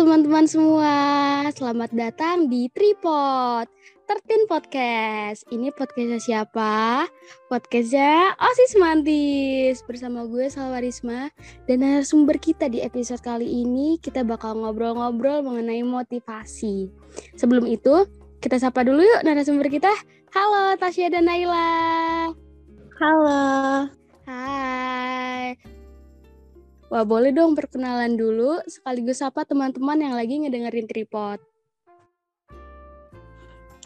teman-teman semua, selamat datang di Tripod Tertin Podcast. Ini podcastnya siapa? Podcastnya Osis Mantis bersama gue Salwarisma dan narasumber kita di episode kali ini kita bakal ngobrol-ngobrol mengenai motivasi. Sebelum itu, kita sapa dulu yuk narasumber kita. Halo Tasya dan Naila. Halo. Hai. Wah, boleh dong perkenalan dulu sekaligus apa teman-teman yang lagi ngedengerin tripod.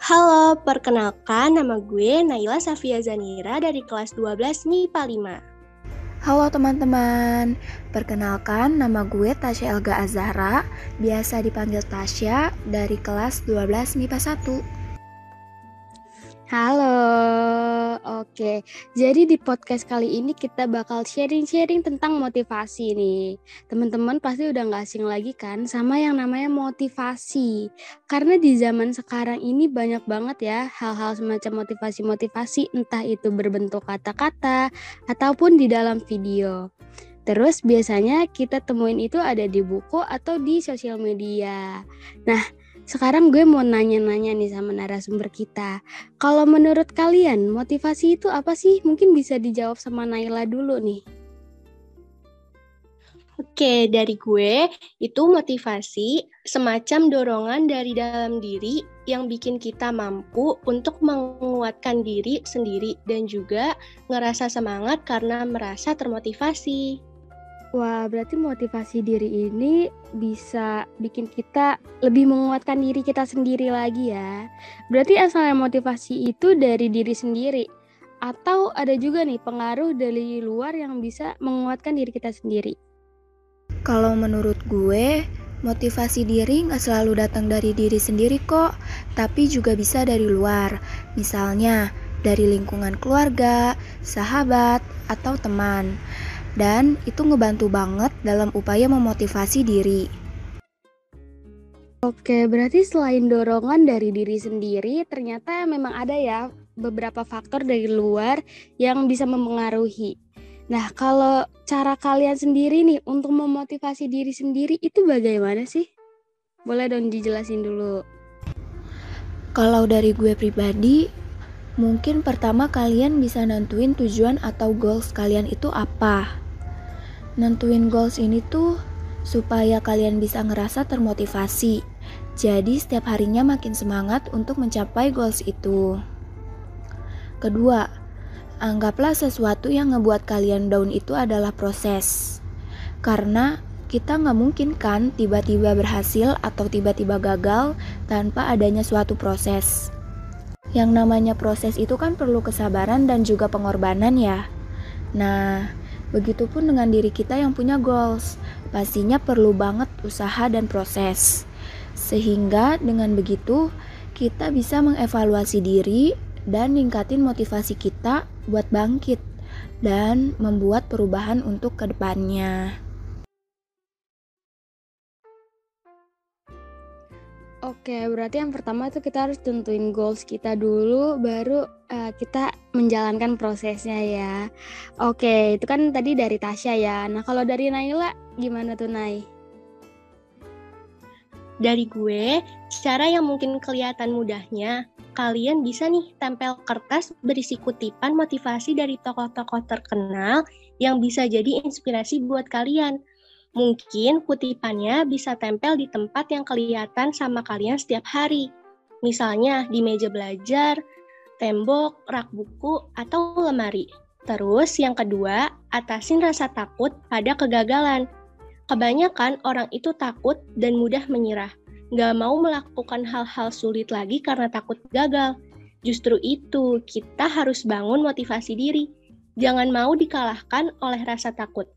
Halo, perkenalkan nama gue Naila Safia Zanira dari kelas 12 MIPA 5. Halo teman-teman, perkenalkan nama gue Tasya Elga Azahra, biasa dipanggil Tasya dari kelas 12 MIPA 1. Halo, oke. Jadi di podcast kali ini kita bakal sharing-sharing tentang motivasi nih. Teman-teman pasti udah gak asing lagi kan sama yang namanya motivasi. Karena di zaman sekarang ini banyak banget ya hal-hal semacam motivasi-motivasi entah itu berbentuk kata-kata ataupun di dalam video. Terus biasanya kita temuin itu ada di buku atau di sosial media. Nah, sekarang gue mau nanya-nanya nih sama narasumber kita. Kalau menurut kalian, motivasi itu apa sih? Mungkin bisa dijawab sama Naila dulu nih. Oke, dari gue itu motivasi semacam dorongan dari dalam diri yang bikin kita mampu untuk menguatkan diri sendiri dan juga ngerasa semangat karena merasa termotivasi. Wah, berarti motivasi diri ini bisa bikin kita lebih menguatkan diri kita sendiri lagi ya. Berarti asalnya motivasi itu dari diri sendiri atau ada juga nih pengaruh dari luar yang bisa menguatkan diri kita sendiri. Kalau menurut gue, motivasi diri nggak selalu datang dari diri sendiri kok, tapi juga bisa dari luar. Misalnya dari lingkungan keluarga, sahabat, atau teman dan itu ngebantu banget dalam upaya memotivasi diri. Oke, berarti selain dorongan dari diri sendiri, ternyata memang ada ya beberapa faktor dari luar yang bisa mempengaruhi. Nah, kalau cara kalian sendiri nih untuk memotivasi diri sendiri itu bagaimana sih? Boleh dong dijelasin dulu. Kalau dari gue pribadi, mungkin pertama kalian bisa nentuin tujuan atau goals kalian itu apa. Nentuin goals ini tuh supaya kalian bisa ngerasa termotivasi. Jadi setiap harinya makin semangat untuk mencapai goals itu. Kedua, anggaplah sesuatu yang ngebuat kalian down itu adalah proses. Karena kita nggak mungkin kan tiba-tiba berhasil atau tiba-tiba gagal tanpa adanya suatu proses. Yang namanya proses itu kan perlu kesabaran dan juga pengorbanan ya. Nah, Begitupun dengan diri kita yang punya goals, pastinya perlu banget usaha dan proses. Sehingga dengan begitu kita bisa mengevaluasi diri dan ningkatin motivasi kita buat bangkit dan membuat perubahan untuk ke depannya. Oke, berarti yang pertama tuh kita harus tentuin goals kita dulu, baru uh, kita menjalankan prosesnya ya. Oke, itu kan tadi dari Tasya ya. Nah, kalau dari Naila gimana tuh Nai? Dari gue, cara yang mungkin kelihatan mudahnya, kalian bisa nih tempel kertas berisi kutipan motivasi dari tokoh-tokoh terkenal yang bisa jadi inspirasi buat kalian. Mungkin kutipannya bisa tempel di tempat yang kelihatan sama kalian setiap hari. Misalnya di meja belajar, tembok, rak buku, atau lemari. Terus yang kedua, atasin rasa takut pada kegagalan. Kebanyakan orang itu takut dan mudah menyerah. Gak mau melakukan hal-hal sulit lagi karena takut gagal. Justru itu, kita harus bangun motivasi diri. Jangan mau dikalahkan oleh rasa takut.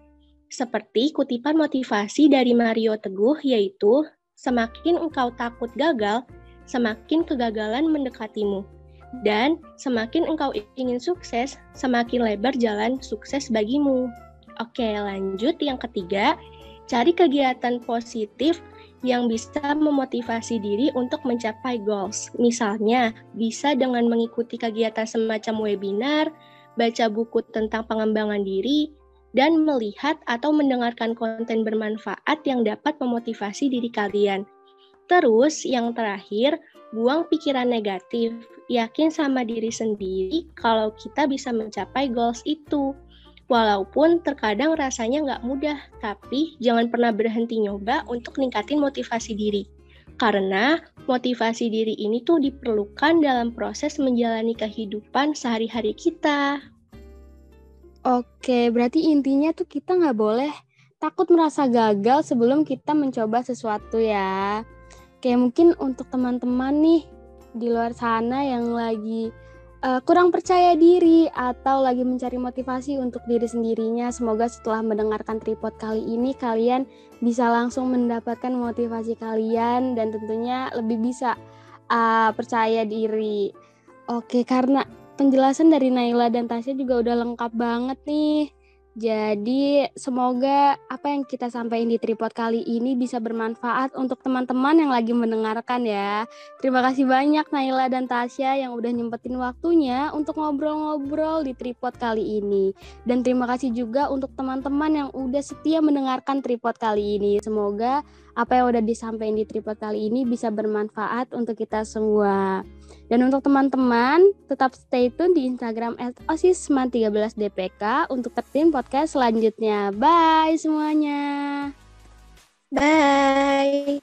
Seperti kutipan motivasi dari Mario Teguh yaitu, semakin engkau takut gagal, semakin kegagalan mendekatimu. Dan semakin engkau ingin sukses, semakin lebar jalan sukses bagimu. Oke, lanjut yang ketiga, cari kegiatan positif yang bisa memotivasi diri untuk mencapai goals. Misalnya, bisa dengan mengikuti kegiatan semacam webinar, baca buku tentang pengembangan diri, dan melihat atau mendengarkan konten bermanfaat yang dapat memotivasi diri kalian. Terus, yang terakhir, buang pikiran negatif. Yakin sama diri sendiri kalau kita bisa mencapai goals itu. Walaupun terkadang rasanya nggak mudah, tapi jangan pernah berhenti nyoba untuk ningkatin motivasi diri. Karena motivasi diri ini tuh diperlukan dalam proses menjalani kehidupan sehari-hari kita. Oke, berarti intinya tuh kita nggak boleh takut merasa gagal sebelum kita mencoba sesuatu ya. Kayak mungkin untuk teman-teman nih di luar sana yang lagi uh, kurang percaya diri atau lagi mencari motivasi untuk diri sendirinya. Semoga setelah mendengarkan tripod kali ini kalian bisa langsung mendapatkan motivasi kalian dan tentunya lebih bisa uh, percaya diri. Oke, karena penjelasan dari Naila dan Tasya juga udah lengkap banget nih. Jadi semoga apa yang kita sampaikan di tripod kali ini bisa bermanfaat untuk teman-teman yang lagi mendengarkan ya. Terima kasih banyak Naila dan Tasya yang udah nyempetin waktunya untuk ngobrol-ngobrol di tripod kali ini. Dan terima kasih juga untuk teman-teman yang udah setia mendengarkan tripod kali ini. Semoga apa yang udah disampaikan di tripod kali ini bisa bermanfaat untuk kita semua. Dan untuk teman-teman, tetap stay tune di Instagram osisman13dpk untuk tertim podcast selanjutnya. Bye semuanya. Bye.